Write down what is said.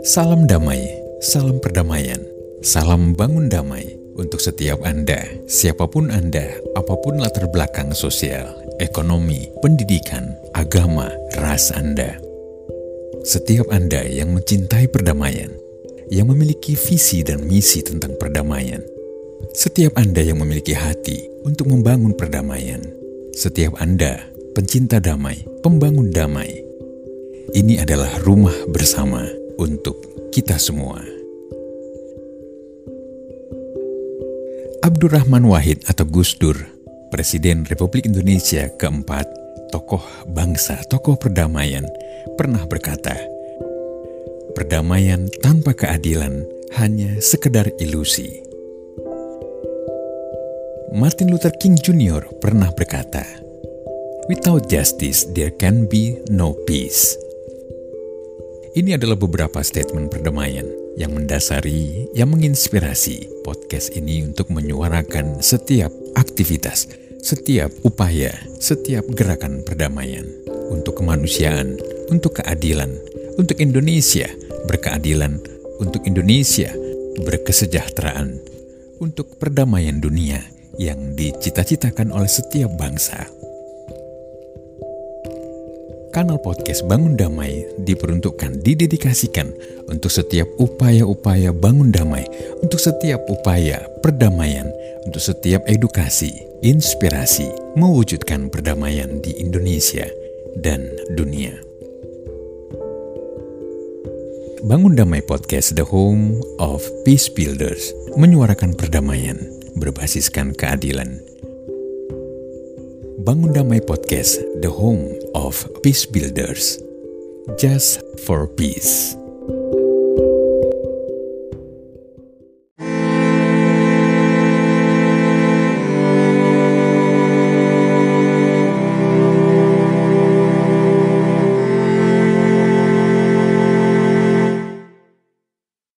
Salam damai, salam perdamaian, salam bangun damai untuk setiap Anda, siapa pun Anda, apa pun latar belakang sosial, ekonomi, pendidikan, agama, ras Anda. Setiap Anda yang mencintai perdamaian, yang memiliki visi dan misi tentang perdamaian, setiap Anda yang memiliki hati untuk membangun perdamaian, setiap Anda pencinta damai, pembangun damai. Ini adalah rumah bersama untuk kita semua. Abdurrahman Wahid atau Gus Dur, Presiden Republik Indonesia keempat, tokoh bangsa, tokoh perdamaian, pernah berkata, Perdamaian tanpa keadilan hanya sekedar ilusi. Martin Luther King Jr. pernah berkata, Without justice, there can be no peace. Ini adalah beberapa statement perdamaian yang mendasari, yang menginspirasi podcast ini untuk menyuarakan setiap aktivitas, setiap upaya, setiap gerakan perdamaian untuk kemanusiaan, untuk keadilan, untuk Indonesia berkeadilan, untuk Indonesia berkesejahteraan, untuk perdamaian dunia yang dicita-citakan oleh setiap bangsa. Kanal podcast Bangun Damai diperuntukkan, didedikasikan untuk setiap upaya-upaya bangun damai, untuk setiap upaya perdamaian, untuk setiap edukasi, inspirasi, mewujudkan perdamaian di Indonesia dan dunia. Bangun Damai Podcast The Home of Peace Builders menyuarakan perdamaian berbasiskan keadilan. Bangun Damai Podcast, the home of peace builders. Just for peace.